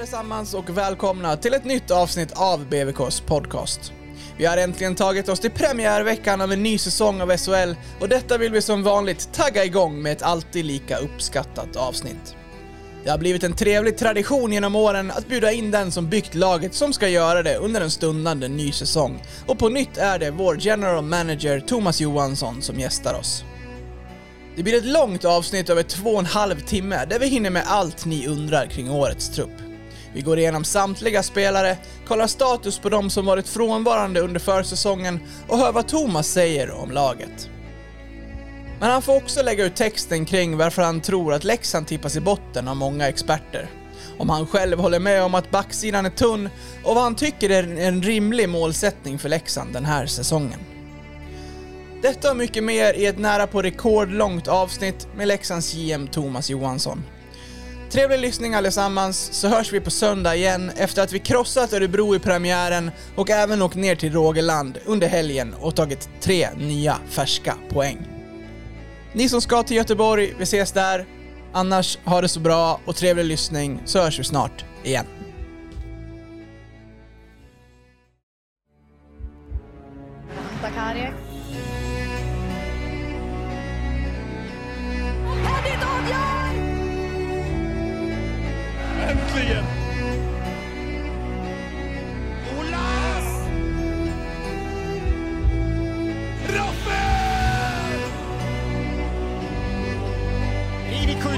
allesammans och välkomna till ett nytt avsnitt av BVKs podcast. Vi har äntligen tagit oss till premiärveckan av en ny säsong av SHL och detta vill vi som vanligt tagga igång med ett alltid lika uppskattat avsnitt. Det har blivit en trevlig tradition genom åren att bjuda in den som byggt laget som ska göra det under en stundande ny säsong. Och på nytt är det vår general manager Thomas Johansson som gästar oss. Det blir ett långt avsnitt över två och en halv timme där vi hinner med allt ni undrar kring årets trupp. Vi går igenom samtliga spelare, kollar status på de som varit frånvarande under försäsongen och hör vad Thomas säger om laget. Men han får också lägga ut texten kring varför han tror att Leksand tippas i botten av många experter. Om han själv håller med om att backsidan är tunn och vad han tycker är en rimlig målsättning för Leksand den här säsongen. Detta och mycket mer i ett nära på rekordlångt avsnitt med Leksands GM Thomas Johansson. Trevlig lyssning allesammans, så hörs vi på söndag igen efter att vi krossat Örebro i premiären och även åkt ner till Rogeland under helgen och tagit tre nya färska poäng. Ni som ska till Göteborg, vi ses där. Annars, ha det så bra och trevlig lyssning så hörs vi snart igen.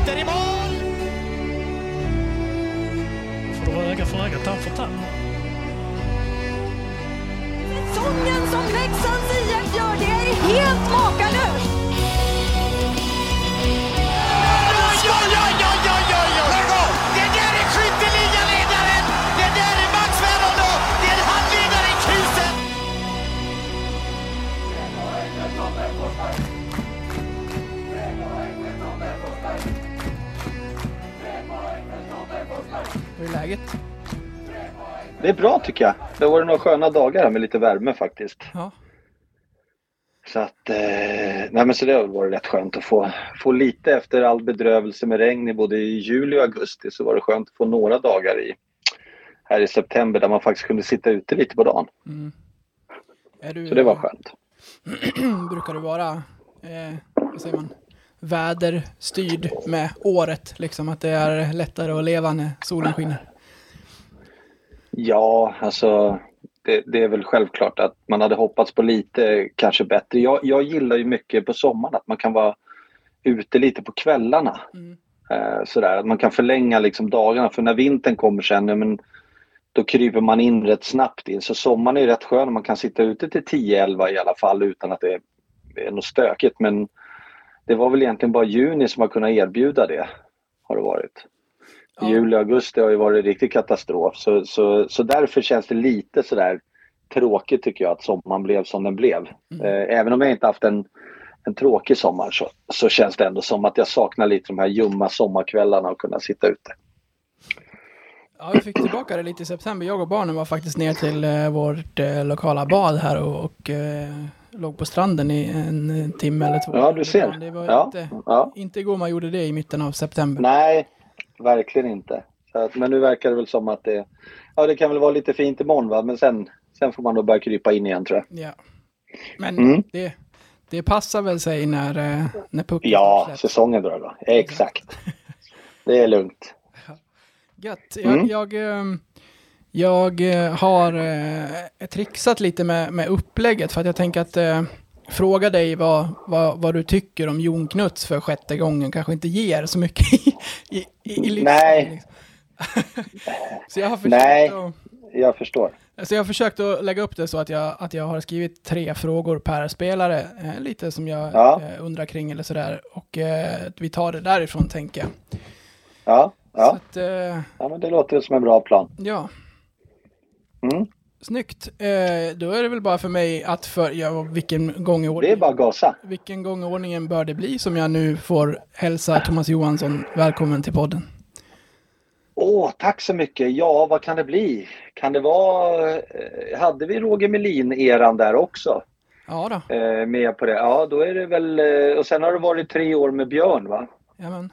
Skjuter i mål! får du vara öga för öga, tand för tand. Hur är läget? Det är bra tycker jag. Det har varit några sköna dagar här med lite värme faktiskt. Ja. Så att, eh, nej men så det har varit rätt skönt att få, få lite efter all bedrövelse med regn i både i juli och augusti så var det skönt att få några dagar i här i september där man faktiskt kunde sitta ute lite på dagen. Är du, Så det var skönt. brukar du vara, eh, vad säger man, väderstyrd med året? Liksom att det är lättare att leva när solen skiner? Ja, alltså det, det är väl självklart att man hade hoppats på lite kanske bättre. Jag, jag gillar ju mycket på sommaren att man kan vara ute lite på kvällarna. Mm. Eh, sådär, att man kan förlänga liksom dagarna för när vintern kommer sen, men då kryper man in rätt snabbt in. Så sommaren är rätt skön, man kan sitta ute till 10-11 i alla fall utan att det är, är något stökigt. Men det var väl egentligen bara juni som har kunnat erbjuda det, har det varit. Ja. Juli och augusti har ju varit riktig katastrof så, så, så därför känns det lite sådär tråkigt tycker jag att sommaren blev som den blev. Eh, även om jag inte haft en, en tråkig sommar så, så känns det ändå som att jag saknar lite de här ljumma sommarkvällarna och kunna sitta ute. Ja, vi fick tillbaka det lite i september. Jag och barnen var faktiskt ner till eh, vårt eh, lokala bad här och, och eh, låg på stranden i en eh, timme eller två. Ja, du ser. Det var Ja, inte, ja. inte igår man gjorde det i mitten av september. Nej, verkligen inte. Att, men nu verkar det väl som att det, ja, det kan väl vara lite fint imorgon va? men sen, sen får man nog börja krypa in igen tror jag. Ja. Men Mm. det, det passar väl sig när, eh, när pucken Ja, säsongen drar då. Exakt. Det är lugnt. Gött. Jag, Mm. jag, ehm, jag eh, har eh, trixat lite med, med upplägget för att jag tänker att eh, fråga dig vad, vad, vad du tycker om Jon Knuts för sjätte gången kanske inte ger så mycket i, i, i, lyssning, Nej. liksom. så jag har försökt Nej. att... Jag förstår. Så jag har försökt att lägga upp det så att jag, att jag har skrivit tre frågor per spelare, eh, lite som jag Ja. eh, undrar kring eller sådär. Och eh, vi tar det därifrån tänker jag. Ja, ja. att, eh, ja men det låter som en bra plan. ja. Mm. Snyggt. Eh, då är det väl bara för mig att för, ja, vilken gång i Det är ordningen, bara gasa. vilken gång i ordningen bör det bli som jag nu får hälsa Thomas Johansson välkommen till podden. Åh, tack så mycket. Ja, vad kan det bli? Kan det vara... eh, Hade vi Roger Melin-eran där också? Ja då, Eh, med på det? Ja, då är det väl... eh, Och sen har det varit tre år med Björn, va? Jajamän.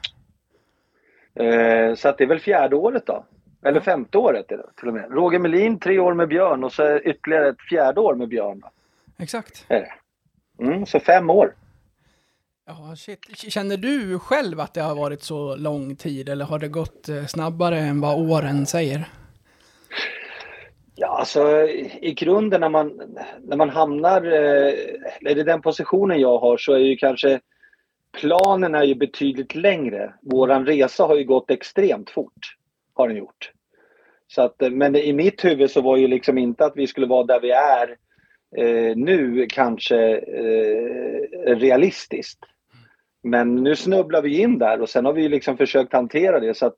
Eh, så att det är väl fjärde året då. Eller femte året till och med. Roger Melin tre år med Björn och så ytterligare ett fjärde år med Björn. Exakt. Mm, så fem år. Ja, shit. Känner du själv att det har varit så lång tid eller har det gått eh, snabbare än vad åren säger? Ja, alltså i grunden när man, när man hamnar, eh, eller i den positionen jag har så är ju kanske planen är ju betydligt längre. Våran resa har ju gått extremt fort, har den gjort. Så att, eh, men i mitt huvud så var ju liksom inte att vi skulle vara där vi är eh, nu kanske eh, realistiskt. Men nu snubblar vi in där och sen har vi liksom försökt hantera det så att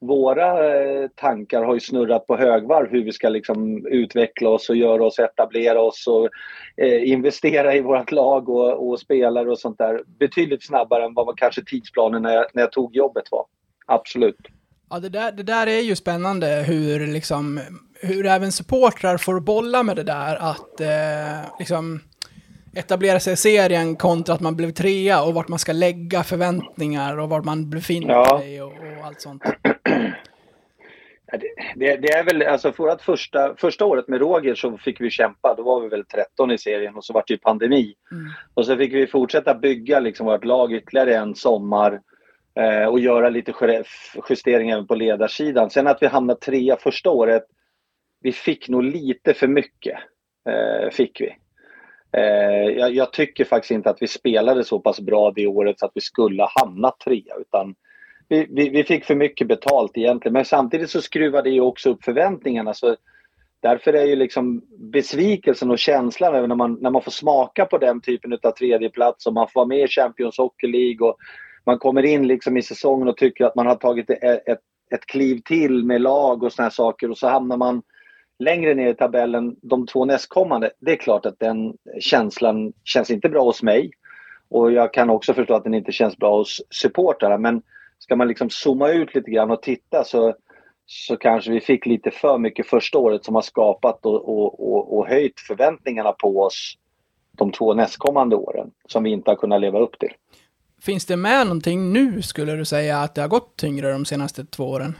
våra eh, tankar har ju snurrat på högvarv hur vi ska liksom utveckla oss och göra oss, etablera oss och eh, investera i vårt lag och, och, spelare och sånt där betydligt snabbare än vad kanske tidsplanen när jag, när jag tog jobbet var. Absolut. Ja, det där, det där är ju spännande hur liksom, hur även supportrar får bolla med det där att eh, liksom etablera sig i serien kontra att man blev trea och vart man ska lägga förväntningar och vart man befinner ja. sig och, och, allt sånt. Det, det, är väl, alltså för att första, första året med Roger så fick vi kämpa, då var vi väl 13 i serien och så var det ju pandemi. Mm. Och så fick vi fortsätta bygga liksom vårt lag ytterligare en sommar Eh, och göra lite justeringar på ledarsidan. Sen att vi hamnade trea första året, vi fick nog lite för mycket. Eh, fick vi. Eh, jag, jag, tycker faktiskt inte att vi spelade så pass bra det året så att vi skulle ha hamnat trea. Utan vi, vi, vi, fick för mycket betalt egentligen. Men samtidigt så skruvade det också upp förväntningarna. Så därför är ju liksom besvikelsen och känslan när man, när man får smaka på den typen av tredjeplats och man får vara med i Champions Hockey League och man kommer in liksom i säsongen och tycker att man har tagit ett, ett, ett kliv till med lag och såna här saker och så hamnar man längre ner i tabellen de två nästkommande, det är klart att den känslan känns inte bra hos mig. Och jag kan också förstå att den inte känns bra hos supportrarna. Men ska man liksom zooma ut lite grann och titta så, så kanske vi fick lite för mycket första året som har skapat och, och, och, och höjt förväntningarna på oss de två nästkommande åren som vi inte har kunnat leva upp till. Finns det med någonting nu skulle du säga att det har gått tyngre de senaste två åren?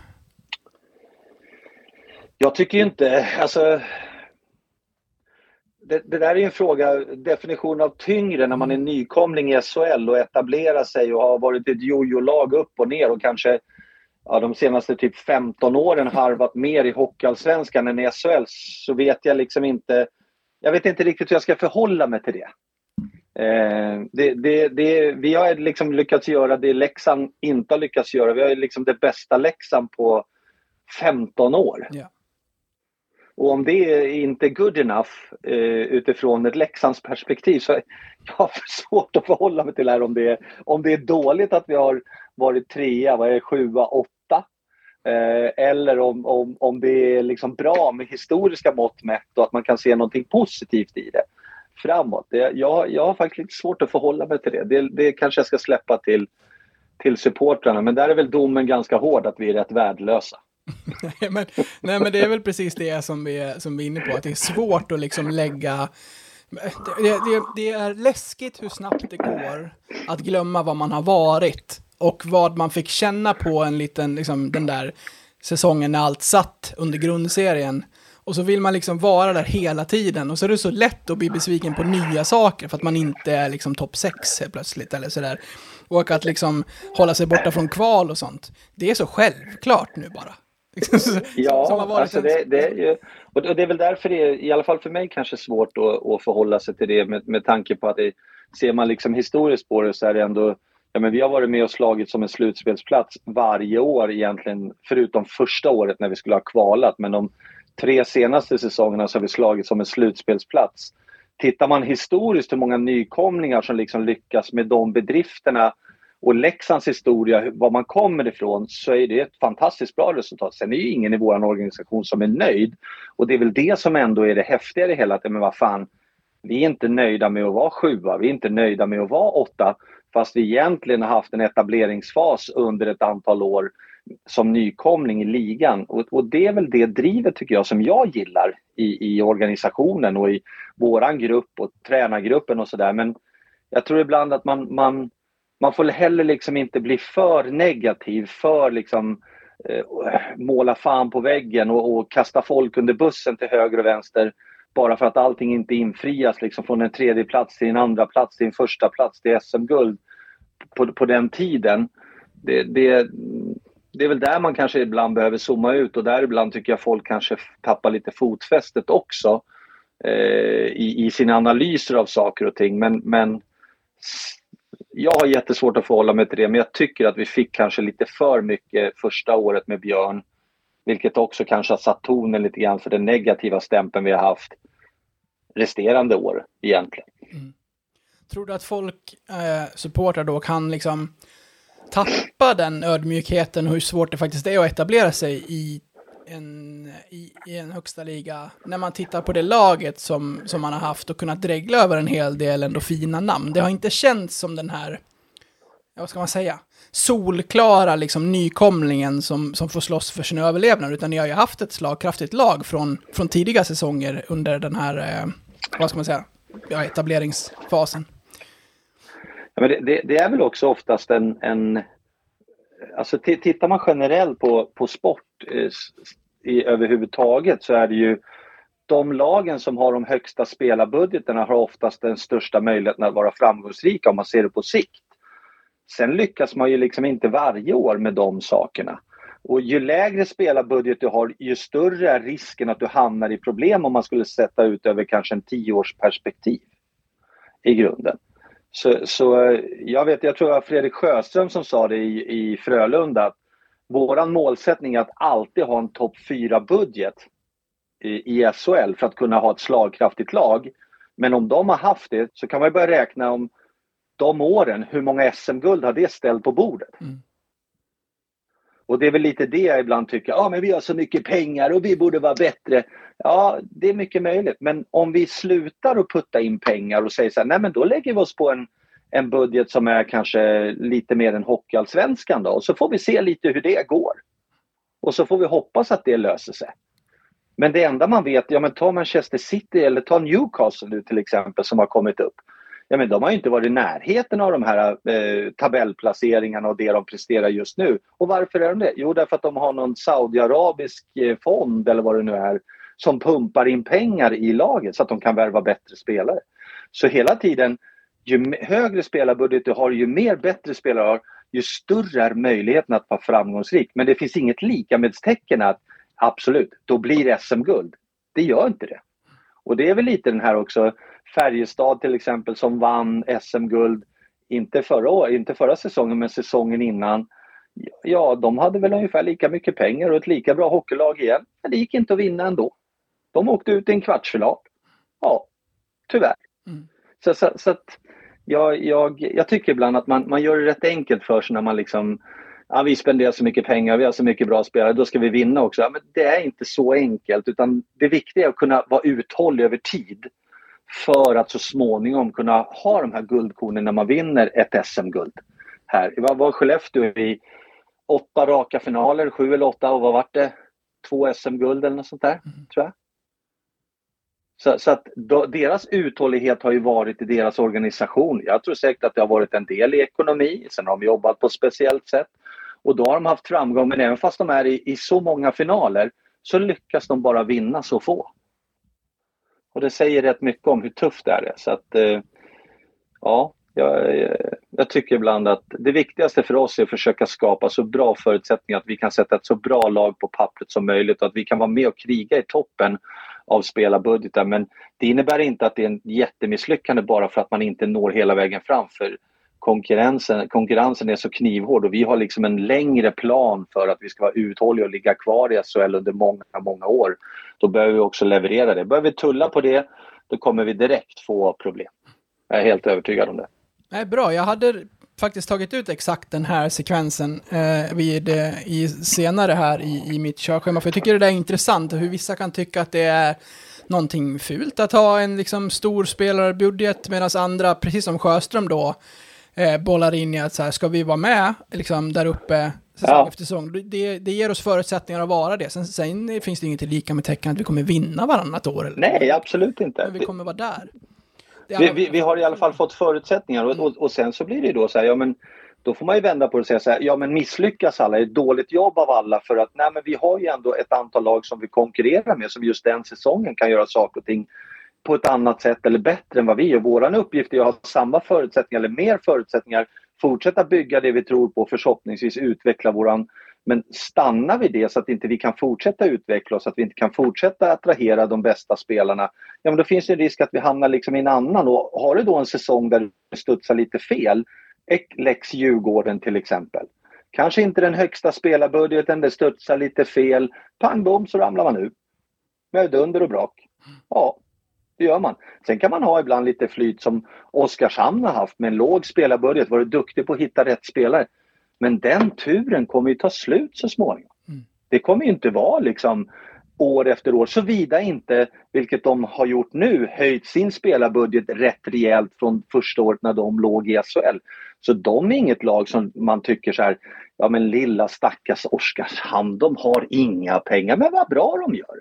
Jag tycker inte, alltså det, det, där är en fråga, definition av tyngre när man är nykomling i SHL och etablerar sig och har varit ett jojo-lag upp och ner och kanske ja, de senaste typ 15 åren harvat mer i Hockeyallsvenskan än i SHL så vet jag liksom inte, jag vet inte riktigt hur jag ska förhålla mig till det. Eh, det, det, det vi har liksom lyckats göra det Leksand inte har lyckats göra. Vi har liksom det bästa Leksand på 15 år. Yeah. Och om det inte är good enough eh, utifrån ett Leksands perspektiv så jag har svårt att förhålla mig till det här om det, är, om det är dåligt att vi har varit trea, vad är det, sjua, åtta. Eh, eller om, om, om det är liksom bra med historiska mått mätt och att man kan se någonting positivt i det framåt. Det, jag, jag har faktiskt lite svårt att förhålla mig till det. Det, det kanske jag ska släppa till, till supportrarna. Men där är väl domen ganska hård att vi är rätt värdelösa nej, men, nej, men det är väl precis det som vi, är, som vi är inne på, att det är svårt att liksom lägga... Det, det, det är läskigt hur snabbt det går att glömma vad man har varit och vad man fick känna på en liten, liksom den där säsongen när allt satt under grundserien. Och så vill man liksom vara där hela tiden och så är det så lätt att bli besviken på nya saker för att man inte är liksom topp 6 plötsligt eller sådär. Och att liksom hålla sig borta från kval och sånt. Det är så självklart nu bara. ja, alltså det, det, är ju, och det är väl därför det är, i alla fall för mig, kanske svårt att, att förhålla sig till det med, med tanke på att det, ser man liksom historiskt på det så är det ändå Ja, men vi har varit med och slagit som en slutspelsplats varje år egentligen, förutom första året när vi skulle ha kvalat. Men de tre senaste säsongerna så har vi slagit som en slutspelsplats. Tittar man historiskt hur många nykomlingar som liksom lyckas med de bedrifterna och Leksands historia, var man kommer ifrån, så är det ett fantastiskt bra resultat. Sen är ju ingen i vår organisation som är nöjd. Och det är väl det som ändå är det häftiga i det hela. Men vad fan, vi är inte nöjda med att vara sjua, vi är inte nöjda med att vara åtta. Fast vi egentligen har haft en etableringsfas under ett antal år som nykomling i ligan. Och, och, det är väl det drivet tycker jag som jag gillar i, i organisationen och i våran grupp och tränargruppen och sådär. Men jag tror ibland att man, man man får heller liksom inte bli för negativ, för liksom eh, måla fan på väggen och, och, kasta folk under bussen till höger och vänster bara för att allting inte infrias liksom från en tredje plats till en andra plats till en första plats till SM-guld på, på den tiden. Det, det, det är väl där man kanske ibland behöver zooma ut och där ibland tycker jag folk kanske tappar lite fotfästet också eh, i, i sina analyser av saker och ting. Men, men jag har jättesvårt att förhålla mig till det, men jag tycker att vi fick kanske lite för mycket första året med Björn. Vilket också kanske har satt tonen lite grann för den negativa stämpeln vi har haft resterande år egentligen. Mm. Tror du att folk, eh, supportrar då, kan liksom tappa den ödmjukheten och hur svårt det faktiskt är att etablera sig i en, i, i, en högsta liga, när man tittar på det laget som, som man har haft och kunnat dregla över en hel del ändå fina namn. Det har inte känts som den här, vad ska man säga, solklara liksom nykomlingen som, som får slåss för sin överlevnad, utan ni har ju haft ett slagkraftigt lag från, från tidiga säsonger under den här, eh, vad ska man säga, ja, etableringsfasen. Ja, men det, det, det, är väl också oftast en, en Alltså tittar man generellt på, på sport eh, i, överhuvudtaget så är det ju de lagen som har de högsta spelarbudgeterna har oftast den största möjligheten att vara framgångsrika om man ser det på sikt. Sen lyckas man ju liksom inte varje år med de sakerna. Och ju lägre spelarbudget du har, ju större är risken att du hamnar i problem om man skulle sätta ut över kanske en tioårsperspektiv i grunden. Så, så jag vet, jag tror det var Fredrik Sjöström som sa det i, i Frölunda att våran målsättning är att alltid ha en topp 4-budget i, i SHL för att kunna ha ett slagkraftigt lag. Men om de har haft det så kan man börja räkna om de åren, hur många SM-guld har det ställt på bordet? Mm. Och det är väl lite det jag ibland tycker, ja ah, men vi har så mycket pengar och vi borde vara bättre. Ja, det är mycket möjligt. Men om vi slutar att putta in pengar och säger så här, nej men då lägger vi oss på en, en budget som är kanske lite mer än Hockeyallsvenskan då. Och så får vi se lite hur det går. Och så får vi hoppas att det löser sig. Men det enda man vet, ja men ta Manchester City eller ta Newcastle nu till exempel som har kommit upp. Ja men de har inte varit i närheten av de här eh, tabellplaceringarna och det de presterar just nu. Och varför är de det? Jo därför att de har någon saudiarabisk eh, fond eller vad det nu är som pumpar in pengar i laget så att de kan värva bättre spelare. Så hela tiden, ju högre spelarbudget du har, ju mer bättre spelare du har, ju större är möjligheten att vara framgångsrik. Men det finns inget likamedstecken att absolut, då blir SM-guld. Det gör inte det. Och det är väl lite den här också, Färjestad till exempel som vann SM-guld, inte förra, inte förra säsongen men säsongen innan. Ja, de hade väl ungefär lika mycket pengar och ett lika bra hockeylag igen. Men det gick inte att vinna ändå. De åkte ut i en kvartsfinal. Ja, tyvärr. Mm. Så, så, så, att jag, jag, jag tycker ibland att man, man gör det rätt enkelt för sig när man liksom ja, vi spenderar så mycket pengar, vi har så mycket bra spelare, då ska vi vinna också. Ja, men det är inte så enkelt utan det viktiga är att kunna vara uthållig över tid för att så småningom kunna ha de här guldkornen när man vinner ett SM-guld. Här. Vad var Skellefteå i åtta raka finaler, sju eller åtta och vad vart det? Två SM-guld eller något sånt där, mm. tror jag. Så, så att då, deras uthållighet har ju varit i deras organisation. Jag tror säkert att det har varit en del i ekonomi, sen har de jobbat på ett speciellt sätt. Och då har de haft framgång, men även fast de är i, i så många finaler så lyckas de bara vinna så få. Och det säger rätt mycket om hur tufft det är. Så att, eh, ja, jag, eh, jag, tycker ibland att det viktigaste för oss är att försöka skapa så bra förutsättningar att vi kan sätta ett så bra lag på pappret som möjligt och att vi kan vara med och kriga i toppen av spelarbudgeten. Men det innebär inte att det är en jättemisslyckande bara för att man inte når hela vägen fram. För konkurrensen, konkurrensen är så knivhård och vi har liksom en längre plan för att vi ska vara uthålliga och ligga kvar i SHL under många, många år. Då behöver vi också leverera det. Börjar vi tulla på det, då kommer vi direkt få problem. Jag är helt övertygad om det. Nej, bra. Jag hade faktiskt tagit ut exakt den här sekvensen eh, vid, eh, i, senare här i, i mitt körschema. För jag tycker det där är intressant hur vissa kan tycka att det är någonting fult att ha en liksom, stor spelarbudget medan andra, precis som Sjöström då, eh, bollar in i att så här, ska vi vara med liksom, där uppe säsong ja. efter säsong. Det, det ger oss förutsättningar att vara det. Sen, sen finns det inget lika med tecken att vi kommer vinna varannat år. Eller? Nej, absolut inte. Men vi kommer vara där. Vi, vi, vi, har i alla fall fått förutsättningar och, och, och, sen så blir det ju då så här, ja men Då får man ju vända på det och säga så här, ja men misslyckas alla, är det dåligt jobb av alla? För att nej men vi har ju ändå ett antal lag som vi konkurrerar med som just den säsongen kan göra saker och ting på ett annat sätt eller bättre än vad vi gör. Våran uppgift är att ha samma förutsättningar eller mer förutsättningar, fortsätta bygga det vi tror på, förhoppningsvis utveckla våran men stannar vi det så att inte vi kan fortsätta utveckla oss, att vi inte kan fortsätta attrahera de bästa spelarna, ja men då finns det en risk att vi hamnar liksom i en annan. Och har du då en säsong där det studsar lite fel, Lex Djurgården till exempel. Kanske inte den högsta spelarbudgeten, det studsar lite fel. Pang bom så ramlar man ur. Med dunder och brak. Ja, det gör man. Sen kan man ha ibland lite flyt som Oskarshamn har haft med en låg spelarbudget, varit duktig på att hitta rätt spelare. Men den turen kommer ju ta slut så småningom. Mm. Det kommer ju inte vara liksom år efter år, såvida inte, vilket de har gjort nu, höjt sin spelarbudget rätt rejält från första året när de låg i SHL. Så de är inget lag som man tycker så här, ja men lilla stackars Oskarshamn, de har inga pengar, men vad bra de gör.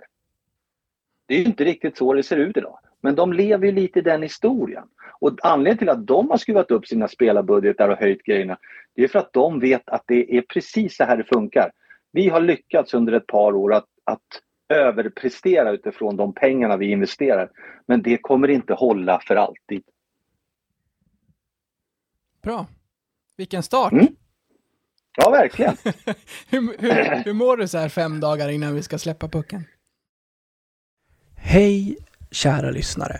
Det är inte riktigt så det ser ut idag. Men de lever ju lite i den historien. Och anledningen till att de har skruvat upp sina spelarbudgetar och höjt grejerna, det är för att de vet att det är precis så här det funkar. Vi har lyckats under ett par år att, att överprestera utifrån de pengarna vi investerar. Men det kommer inte hålla för alltid. Bra. Vilken start! Mm. Ja, verkligen. hur, hur, hur mår du så här fem dagar innan vi ska släppa pucken? Hej, kära lyssnare.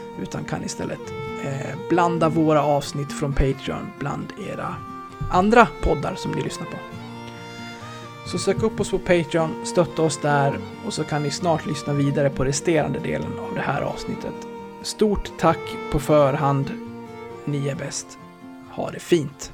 utan kan istället eh, blanda våra avsnitt från Patreon bland era andra poddar som ni lyssnar på. Så sök upp oss på Patreon, stötta oss där och så kan ni snart lyssna vidare på resterande delen av det här avsnittet. Stort tack på förhand. Ni är bäst. Ha det fint!